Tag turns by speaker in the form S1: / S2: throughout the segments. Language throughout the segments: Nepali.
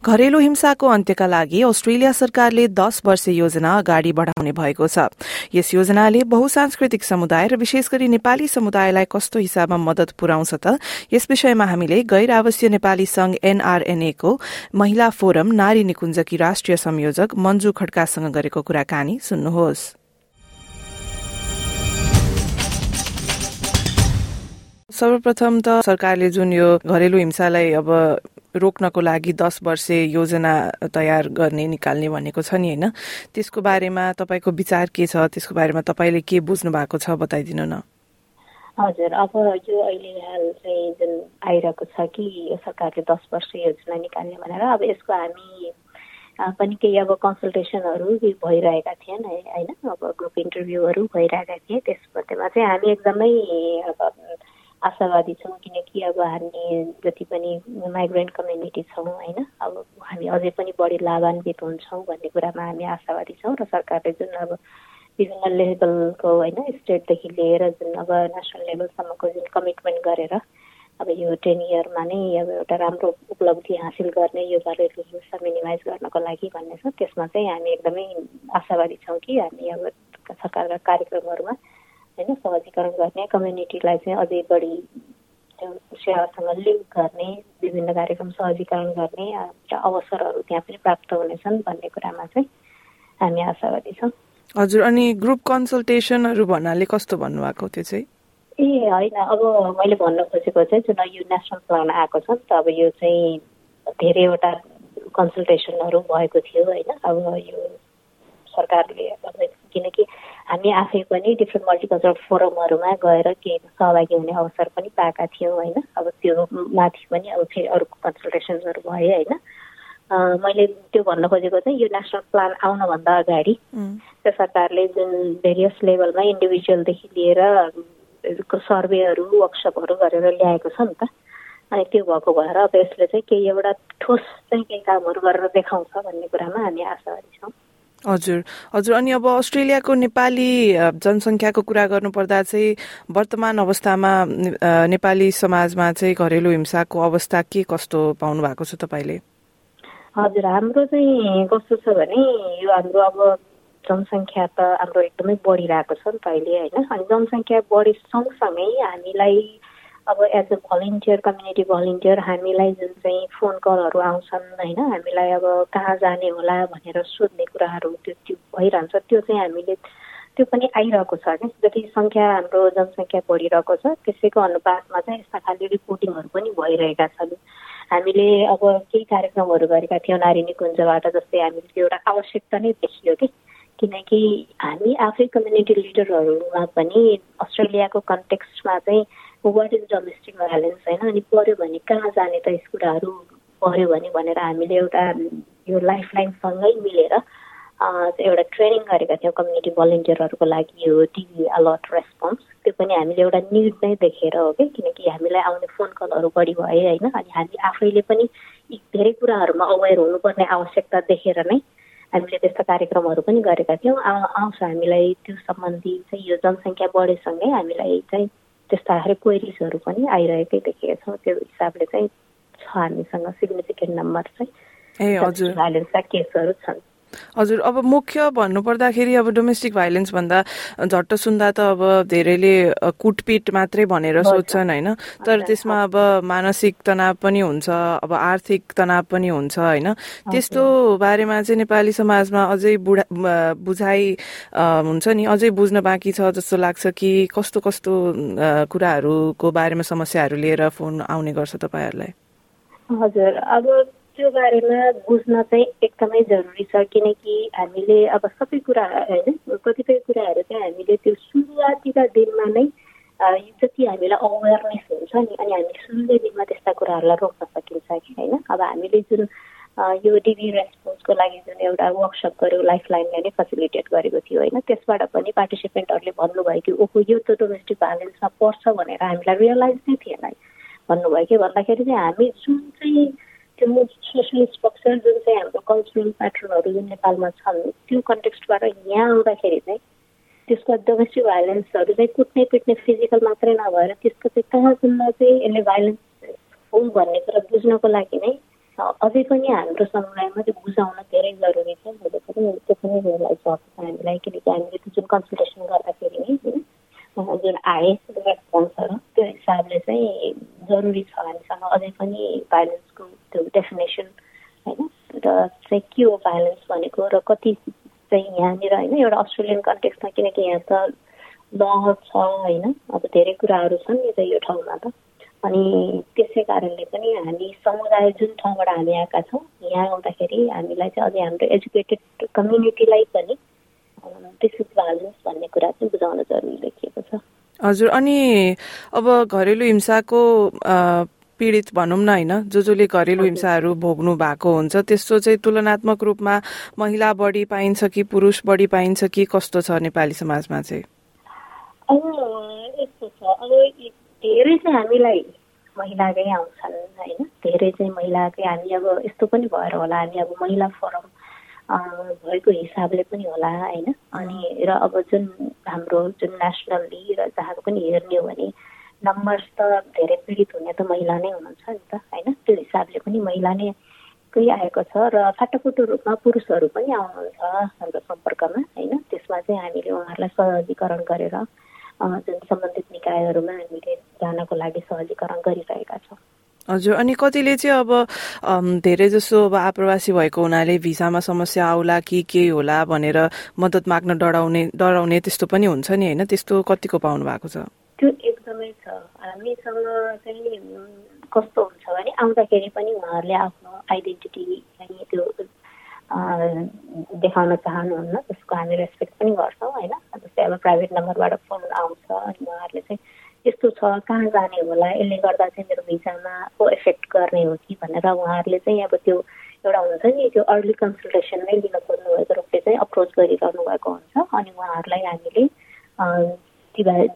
S1: घरेलु हिंसाको अन्त्यका लागि अस्ट्रेलिया सरकारले दश वर्ष योजना अगाडि बढ़ाउने भएको छ। यस योजनाले बहुसांस्कृतिक समुदाय र विशेष गरी नेपाली समुदायलाई कस्तो हिसाबमा मदत पुर्याउँछ त यस विषयमा हामीले गैर आवासीय नेपाली संघ एनआरएनए को महिला फोरम नारी निकुञ्जकी राष्ट्रिय संयोजक मञ्जु खड्कासँग गरेको कुराकानी सुन्नुहोस्। सर्वप्रथम त सरकारले जुन यो घरेलु हिंसालाई अब रोक्नको लागि दस वर्षे योजना तयार गर्ने निकाल्ने भनेको छ नि होइन। त्यसको बारेमा तपाईँको विचार के छ? त्यसको बारेमा तपाईँले के बुझ्नु भएको छ बताइदिनु न।
S2: हजुर अब यो अहिले हाल चाहिँ जुन आइरहेको छ कि यो सरकारले दस वर्ष योजना निकाल्ने भनेर अब यसको हामी पनि केही अब कन्सल्टेसनहरू भइरहेका थिएन होइन? अब ग्रुप इन्टरभ्यूहरू भइरहेका थिए त्यसमध्येमा चाहिँ हामी एकदमै अब आशावादी छौँ किनकि अब हामी जति पनि माइग्रेन्ट कम्युनिटी छौँ होइन? अब हामी अझै पनि बढी लाभान्वित हुन्छौँ भन्ने कुरामा हामी आशावादी छौँ र सरकारले जुन अब विभिन्न लेभलको होइन स्टेटदेखि लिएर जुन अब नेसनल लेभलसम्मको जुन कमिटमेन्ट गरेर अब यो टेन इयरमा नै अब एउटा राम्रो उपलब्धि हासिल गर्ने यो हिंसा मिनिमाइज गर्नको लागि भन्ने छ। त्यसमा चाहिँ हामी एकदमै आशावादी छौँ कि हामी अब सरकारका कार्यक्रमहरूमा होइन सहजीकरण गर्ने कम्युनिटीलाई चाहिँ अझै बढी सेवासँग लिङ्क गर्ने विभिन्न कार्यक्रम सहजीकरण गर्ने अवसरहरू त्यहाँ पनि प्राप्त हुनेछन् भन्ने कुरामा चाहिँ हामी आशावादी छौँ
S1: हजुर अनि ग्रुप कन्सल्टेसनहरू भन्नाले कस्तो भन्नुभएको त्यो चाहिँ?
S2: ए होइन अब मैले भन्न खोजेको चाहिँ जुन यो नेसनल प्लान आएको छ नि त अब यो चाहिँ धेरैवटा कन्सल्टेसनहरू भएको थियो होइन अब यो सरकारले किनकि हामी आफै पनि डिफ्रेन्ट मल्टिकल्चरल फोरमहरूमा गएर केही सहभागी हुने अवसर पनि पाएका थियौँ होइन? अब त्यो माथि पनि अब फेरि अरू कन्सल्टेसन्सहरू भए होइन? मैले त्यो भन्न खोजेको चाहिँ यो नेसनल प्लान आउनभन्दा अगाडि त्यो सरकारले जुन भेरियस लेभलमा इन्डिभिजुअलदेखि लिएर सर्वेहरू वर्कसपहरू गरेर ल्याएको छ नि त। अनि त्यो भएको भएर अब यसले चाहिँ केही एउटा ठोस चाहिँ केही कामहरू गरेर देखाउँछ भन्ने कुरामा हामी आशावादी छौँ
S1: हजुर हजुर। अनि अब अस्ट्रेलियाको नेपाली जनसङ्ख्याको कुरा गर्नुपर्दा चाहिँ वर्तमान अवस्थामा नेपाली समाजमा चाहिँ घरेलु हिंसाको अवस्था के कस्तो पाउनु भएको छ तपाईँले?
S2: हजुर हाम्रो चाहिँ कस्तो छ भने यो हाम्रो अब जनसङ्ख्या त हाम्रो एकदमै बढिरहेको छ नि त अहिले होइन? अनि जनसङ्ख्या बढी सँगसँगै हामीलाई अब as a volunteer community volunteer हामीलाई जुन चाहिँ फोन कलहरू आउँछन् होइन? हामीलाई अब कहाँ जाने होला भनेर सोध्ने कुराहरू त्यो त्यो भइरहन्छ। त्यो चाहिँ हामीले त्यो पनि आइरहेको छ क्या जति सङ्ख्या हाम्रो जनसङ्ख्या बढिरहेको छ त्यसैको अनुपातमा चाहिँ यस्ता खाले रिपोर्टिङहरू पनि भइरहेका छन्। हामीले अब केही कार्यक्रमहरू गरेका थियौँ नारी निकुञ्जबाट जस्तै हामीले त्यो एउटा आवश्यकता नै देखियो कि? किनकि हामी आफै कम्युनिटी लिडरहरूमा पनि अस्ट्रेलियाको कन्टेक्स्टमा चाहिँ वाट इज डोमेस्टिक भाइलेन्स होइन अनि पऱ्यो भने कहाँ जाने त यस कुराहरू पऱ्यो भने भनेर हामीले एउटा यो लाइफ लाइनसँगै मिलेर एउटा ट्रेनिङ गरेका थियौँ कम्युनिटी भलिन्टियरहरूको लागि यो टिभी अलर्ट रेस्पोन्स त्यो पनि हामीले एउटा निड नै देखेर हो कि किनकि हामीलाई आउने फोन कलहरू बढी भए होइन अनि हामी आफैले पनि धेरै कुराहरूमा अवेर हुनुपर्ने आवश्यकता देखेर नै हामीले त्यस्ता कार्यक्रमहरू पनि गरेका थियौँ। आउँछ हामीलाई त्यो सम्बन्धी चाहिँ यो जनसङ्ख्या बढेसँगै हामीलाई चाहिँ त्यस्ता खाले क्वेरिजहरू पनि आइरहेकै देखेका छौँ त्यो हिसाबले चाहिँ छ हामीसँग सिग्निफिकेन्ट नम्बर चाहिँ भाइलेन्सका केसहरू छन्।
S1: हजुर अब मुख्य भन्नुपर्दाखेरि अब डोमेस्टिक भाइलेन्स भन्दा झट्ट सुन्दा त अब धेरैले कुटपिट मात्रै भनेर सोध्छन् होइन। तर त्यसमा अब मानसिक तनाव पनि हुन्छ अब आर्थिक तनाव पनि हुन्छ होइन। त्यस्तो बारेमा चाहिँ नेपाली समाजमा अझै बुढा बुझाइ हुन्छ नि अझै बुझ्न बाँकी छ जस्तो लाग्छ कि कस्तो कस्तो कुराहरूको बारेमा समस्याहरू लिएर फोन आउने गर्छ तपाईँहरूलाई?
S2: हजुर अब त्यो बारेमा बुझ्न चाहिँ एकदमै जरुरी छ किनकि हामीले अब सबै कुरा होइन कतिपय कुराहरू चाहिँ हामीले त्यो सुरुवातीका दिनमा नै जति हामीलाई अवेरनेस हुन्छ नि अनि हामी सुरुकै दिनमा त्यस्ता कुराहरूलाई रोक्न सकिन्छ कि होइन? अब हामीले जुन यो डिबी रेस्पोन्सको लागि जुन एउटा वर्कसप गऱ्यो लाइफ लाइनले नै फेसिलिटेट गरेको थियो होइन? त्यसबाट पनि पार्टिसिपेन्टहरूले भन्नुभयो कि ओहो यो त डोमेस्टिक भाइलेन्समा पर्छ भनेर हामीलाई रियलाइज नै थिएन भन्नुभयो कि भन्दाखेरि चाहिँ हामी जुन चाहिँ त्यो सोसल स्ट्रक्चर जुन चाहिँ हाम्रो कल्चरल प्याटर्नहरू जुन नेपालमा छन् त्यो कन्टेक्स्टबाट यहाँ आउँदाखेरि चाहिँ त्यसको डोमेस्टिक भाइलेन्सहरू चाहिँ कुट्ने पिट्ने फिजिकल मात्रै नभएर त्यसको चाहिँ कहाँसम्म चाहिँ यसले भाइलेन्स हो भन्ने कुरा बुझ्नको लागि नै अझै पनि हाम्रो समुदायमा त्यो बुझाउन धेरै जरुरी छ। मैले पनि त्यो पनि हामीलाई किनकि हामीले त्यो जुन कन्सल्टेसन गर्दाखेरि नै होइन जुन आए रेस्पोन्सहरू त्यो हिसाबले चाहिँ जरुरी छ हामीसँग। अझै पनि भाइलेन्सको त्यो डेफिनेसन होइन? र चाहिँ के हो भाइलेन्स भनेको र कति चाहिँ यहाँनिर होइन? एउटा अस्ट्रेलियन कन्टेक्समा किनकि यहाँ त ल छ होइन? अब धेरै कुराहरू छन् नि त यो ठाउँमा त। अनि त्यसै कारणले पनि हामी समुदाय जुन ठाउँबाट हामी आएका छौँ यहाँ आउँदाखेरि हामीलाई चाहिँ अझै हाम्रो एजुकेटेड कम्युनिटीलाई पनि दिस इज भाइलेन्स भन्ने कुरा चाहिँ बुझाउन जरुरी देखिएको छ।
S1: हजुर अनि अब घरेलु हिंसाको पीडित भनौँ न होइन जो जसले घरेलु हिंसाहरू भोग्नु भएको हुन्छ त्यस्तो चाहिँ तुलनात्मक रूपमा महिला बढी पाइन्छ कि पुरुष बढी पाइन्छ कि कस्तो छ नेपाली समाजमा चाहिँ?
S2: अब यस्तो छ। अब धेरै चाहिँ हामीलाई महिलाकै आउँछन् होइन? धेरै चाहिँ महिलाकै हामी अब यस्तो पनि भएर होला हामी अब महिला फोरम भएको हिसाबले पनि होला होइन? अनि र अब जुन हाम्रो जुन नेसनल्ली र जहाँ पनि हेर्ने हो भने नम्बर्स त धेरै पीडित हुने त महिला नै हुनुहुन्छ नि त होइन? त्यो हिसाबले पनि महिला नै कै आएको छ र फाटाफुटो रूपमा पुरुषहरू पनि आउनुहुन्छ हाम्रो सम्पर्कमा होइन? त्यसमा चाहिँ हामीले उहाँहरूलाई सहजीकरण गरेर जुन सम्बन्धित निकायहरूमा हामीले जानको लागि सहजीकरण गरिरहेका छौँ।
S1: हजुर अनि कतिले चाहिँ अब धेरै जसो अब आप्रवासी भएको हुनाले भिसामा समस्या आउला कि के होला भनेर मद्दत माग्न डराउने डराउने त्यस्तो पनि हुन्छ नि होइन? त्यस्तो कतिको पाउनु भएको छ?
S2: त्यो एकदमै छ। हामीसँग चाहिँ कस्तो हुन्छ भने आउँदाखेरि पनि उहाँहरूले आफ्नो आइडेन्टिटी चाहिँ त्यो देखाउन चाहनुहुन्न। त्यसको हामी रेस्पेक्ट पनि गर्छौँ होइन। जस्तै अब प्राइभेट नम्बरबाट फोन आउँछ अनि उहाँहरूले चाहिँ यस्तो छ कहाँ जाने होला? यसले गर्दा चाहिँ मेरो भिसामा को इफेक्ट गर्ने हो कि भनेर उहाँहरूले चाहिँ अब त्यो एउटा हुन्छ नि त्यो अर्ली कन्सल्टेसन नै लिन खोज्नु भएको रूपले चाहिँ अप्रोच गरिरहनु भएको हुन्छ। अनि उहाँहरूलाई हामीले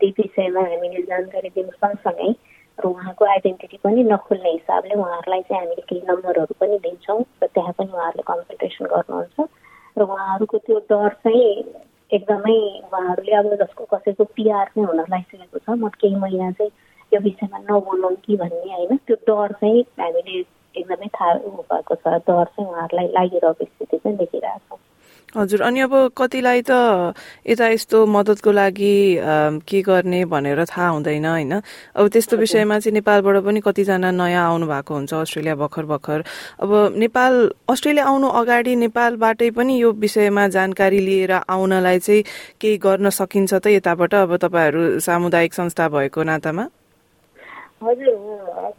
S2: ती विषयमा हामीले जानकारी दिनु सँगसँगै र उहाँको आइडेन्टिटी पनि नखुल्ने हिसाबले उहाँहरूलाई चाहिँ हामीले केही नम्बरहरू पनि दिन्छौँ र त्यहाँ पनि उहाँहरूले कन्सल्टेसन गर्नुहुन्छ। र उहाँहरूको त्यो डर चाहिँ एकदमै उहाँहरूले अब जसको कसैको पिआर नै हुन लागिसकेको छ। म केही महिना चाहिँ यो विषयमा नबोलौँ कि भन्ने होइन। त्यो डर चाहिँ हामीले एकदमै थाहा भएको छ। डर चाहिँ उहाँहरूलाई लागिरहेको स्थिति चाहिँ देखिरहेको छ।
S1: हजुर अनि अब कतिलाई त यता यस्तो मद्दतको लागि के गर्ने भनेर थाहा हुँदैन होइन? अब त्यस्तो विषयमा चाहिँ नेपालबाट पनि कतिजना नयाँ आउनु भएको हुन्छ अस्ट्रेलिया भर्खर भर्खर। अब नेपाल अस्ट्रेलिया आउनु अगाडि नेपालबाटै पनि यो विषयमा जानकारी लिएर आउनलाई चाहिँ केही गर्न सकिन्छ त यताबाट? अब तपाईँहरू सामुदायिक संस्था भएको नातामा?
S2: हजुर अब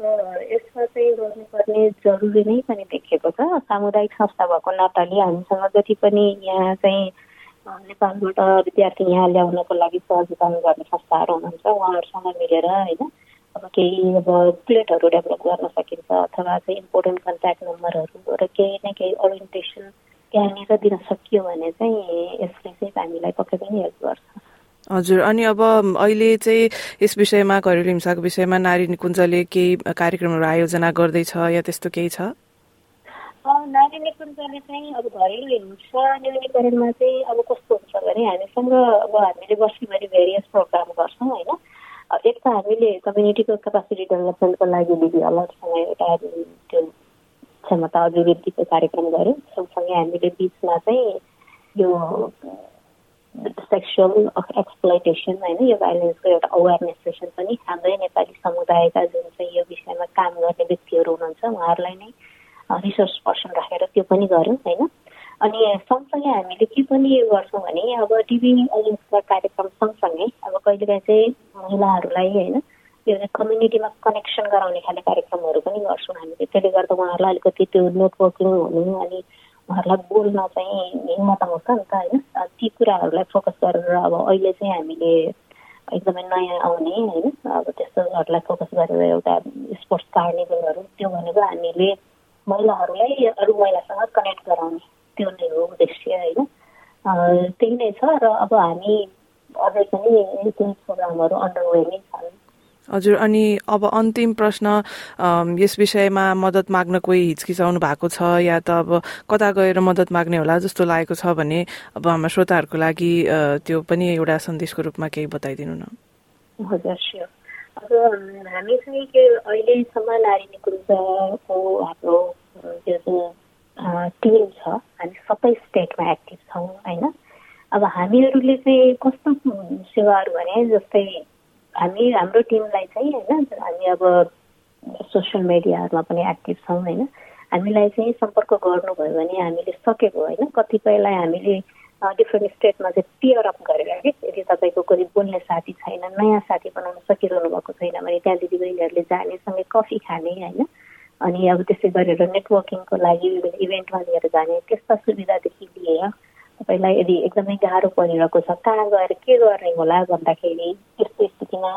S2: यसमा चाहिँ गर्नुपर्ने जरुरी नै पनि देखिएको छ। सामुदायिक संस्था भएको नाताले हामीसँग जति पनि यहाँ चाहिँ नेपालबाट विद्यार्थी यहाँ ल्याउनको लागि सहजीकरण गर्ने संस्थाहरू हुनुहुन्छ उहाँहरूसँग मिलेर होइन अब केही अब प्लेटहरू डेभलप गर्न सकिन्छ अथवा चाहिँ इम्पोर्टेन्ट कन्ट्याक्ट नम्बरहरू र केही न केही ओरिएन्टेसन त्यहाँनिर दिन सकियो भने चाहिँ यसले चाहिँ हामीलाई पक्कै पनि हेल्प गर्छ।
S1: हजुर अनि अब अहिले चाहिँ यस विषयमा घरेलु हिंसाको विषयमा नारी निकुञ्जले केही कार्यक्रमहरू आयोजना गर्दैछ या त्यस्तो केही छ?
S2: नारी निकुञ्जले चाहिँ अब घरेलु हिंसा न्यूनीकरणमा चाहिँ अब कस्तो हुन्छ भने हामीसँग अब हामीले वर्षभरि भेरियस प्रोग्राम गर्छौँ होइन? एक त हामीले कम्युनिटीको क्यापासिटी डेभलपमेन्टको लागि दिदी अलगसँग एउटा त्यो क्षमता अभिवृद्धिको कार्यक्रम गऱ्यौँ। सँगसँगै हामीले बिचमा चाहिँ यो सेक्सुअल एक्सप्लोइटेसन होइन यो भाइलेन्सको एउटा अवेरनेस सेसन पनि हाम्रै नेपाली समुदायका जुन चाहिँ यो विषयमा काम गर्ने व्यक्तिहरू हुनुहुन्छ उहाँहरूलाई नै रिसोर्स पर्सन राखेर त्यो पनि गऱ्यौँ होइन। अनि सँगसँगै हामीले के पनि गर्छौँ भने अब टिभी अलियन्सका कार्यक्रम सँगसँगै अब कहिलेकाहीँ चाहिँ महिलाहरूलाई होइन यो कम्युनिटीमा कनेक्सन गराउने खाले कार्यक्रमहरू पनि गर्छौँ हामीले। त्यसले गर्दा उहाँहरूलाई अलिकति त्यो नेटवर्किङ हुनु अनि उहाँहरूलाई बोल्न चाहिँ हिम्मत आउँछ नि त होइन? ती कुराहरूलाई फोकस गरेर अब अहिले चाहिँ हामीले एकदमै नयाँ आउने होइन? अब त्यस्तोहरूलाई फोकस गरेर एउटा स्पोर्ट्स कार्निभलहरू त्यो भनेको हामीले महिलाहरूलाई अरू महिलासँग कनेक्ट गराउने त्यो नै हो उद्देश्य होइन? त्यही नै छ र अब हामी अझै पनि प्रोग्रामहरू अन्डर वे नै छन्।
S1: हजुर अनि अब अन्तिम प्रश्न यस विषयमा मद्दत माग्न कोही हिचकिचाउनु भएको छ या त अब कता गएर मद्दत माग्ने होला जस्तो लागेको छ भने अब हाम्रो श्रोताहरूको लागि त्यो पनि एउटा सन्देशको रूपमा केही बताइदिनु
S2: न। हजुर अब हामी चाहिँ के अहिलेसम्म नारी निकुञ्जको हाम्रो त्यो जुन टिम छ। हामी सबै स्टेटमा एक्टिभ छौँ होइन? अब हामीहरूले चाहिँ कस्तो सेवाहरू भने जस्तै हामी हाम्रो टिमलाई चाहिँ होइन हामी अब सोसियल मिडियाहरूमा पनि एक्टिभ छौँ होइन। हामीलाई चाहिँ सम्पर्क गर्नुभयो भने हामीले सकेको होइन। कतिपयलाई हामीले डिफ्रेन्ट स्टेटमा चाहिँ पियर अप गरेर कि? यदि तपाईँको कोही बोल्ने साथी छैन नयाँ साथी बनाउन सकिरहनु भएको छैन भने त्यहाँ दिदीबहिनीहरूले जाने सँगै कफी खाने होइन। अनि अब त्यसै गरेर नेटवर्किङको लागि इभेन्टमा लिएर जाने त्यस्ता सुविधादेखि लिएर तपाईँलाई यदि एकदमै गाह्रो परिरहेको छ कहाँ गएर के गर्ने होला भन्दाखेरि त्यस्तो स्थितिमा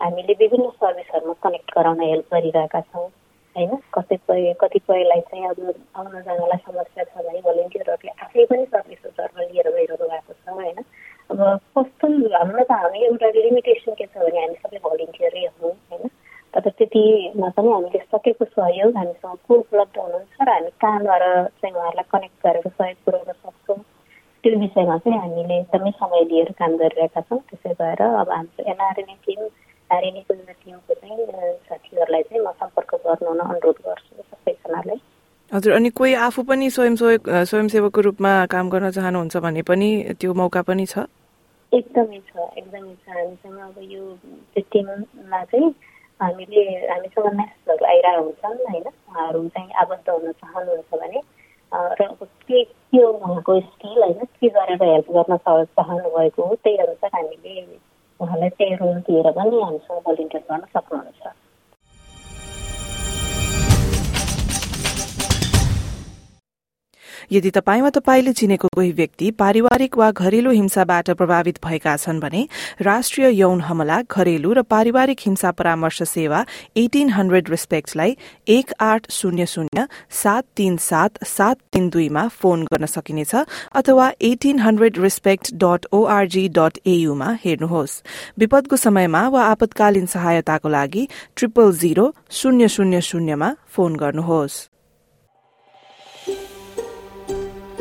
S2: हामीले विभिन्न सर्भिसहरूमा कनेक्ट गराउन हेल्प गरिरहेका छौँ होइन कतिपय कतिपयलाई चाहिँ अब आउन जानलाई समस्या छ भने भलिन्टियरहरूले आफै पनि सर्भिसेसहरू लिएर गइरहनु भएको छ होइन अब कस्तो हाम्रो त हामी एउटा लिमिटेसन के छ भने हामी सबै भलिन्टियरै हौँ होइन तर त्यतिमा पनि हामीले सकेको सहयोग हामीसँग को उपलब्ध हुनुहुन्छ र हामी कहाँबाट चाहिँ उहाँहरूलाई कनेक्ट गरेर सहयोग पुऱ्याउन त्यो विषयमा चाहिँ हामीले एकदमै समय लिएर काम गरिरहेका छौँ त्यसै भएर अब हाम्रो एनआरएनए टिम आरएनएको टिमको चाहिँ साथीहरूलाई चाहिँ म सम्पर्क गर्नु अनुरोध गर्छु सबैजनालाई
S1: हजुर अनि कोही आफू पनि स्वयंसेवक स्वयंसेवकको रूपमा काम गर्न चाहनुहुन्छ भने पनि त्यो मौका पनि छ
S2: एकदमै छ एकदमै छ हामीसँग अब यो त्यो टिममा चाहिँ हामीले हामीसँग म्यासेजहरू आइरहेको हुन्छन् होइन उहाँहरू चाहिँ आबद्ध हुन चाहनुहुन्छ भने र के के हो उहाँको स्किल होइन के गरेर हेल्प गर्न चाहनु भएको हो। त्यही अनुसार हामीले उहाँलाई त्यही रोल दिएर पनि हामीसँग भलिन्टियर गर्न सक्नुहुन्छ।
S1: यदि तपाईँ वा तपाईँले चिनेको कोही व्यक्ति पारिवारिक वा घरेलु हिंसाबाट प्रभावित भएका छन् भने राष्ट्रिय यौन हमला घरेलु र पारिवारिक हिंसा परामर्श सेवा एटिन हन्ड्रेड रिस्पेक्टलाई एक आठ शून्य शून्य सात तीन सात सात तीन दुईमा फोन गर्न सकिनेछ अथवा eighteen hundred respect dot O R G dot एयूमा हेर्नुहोस्। विपदको समयमा वा आपतकालीन सहायताको लागि ट्रिपल जीरो शून्य शून्य शून्यमा फोन गर्नुहोस्।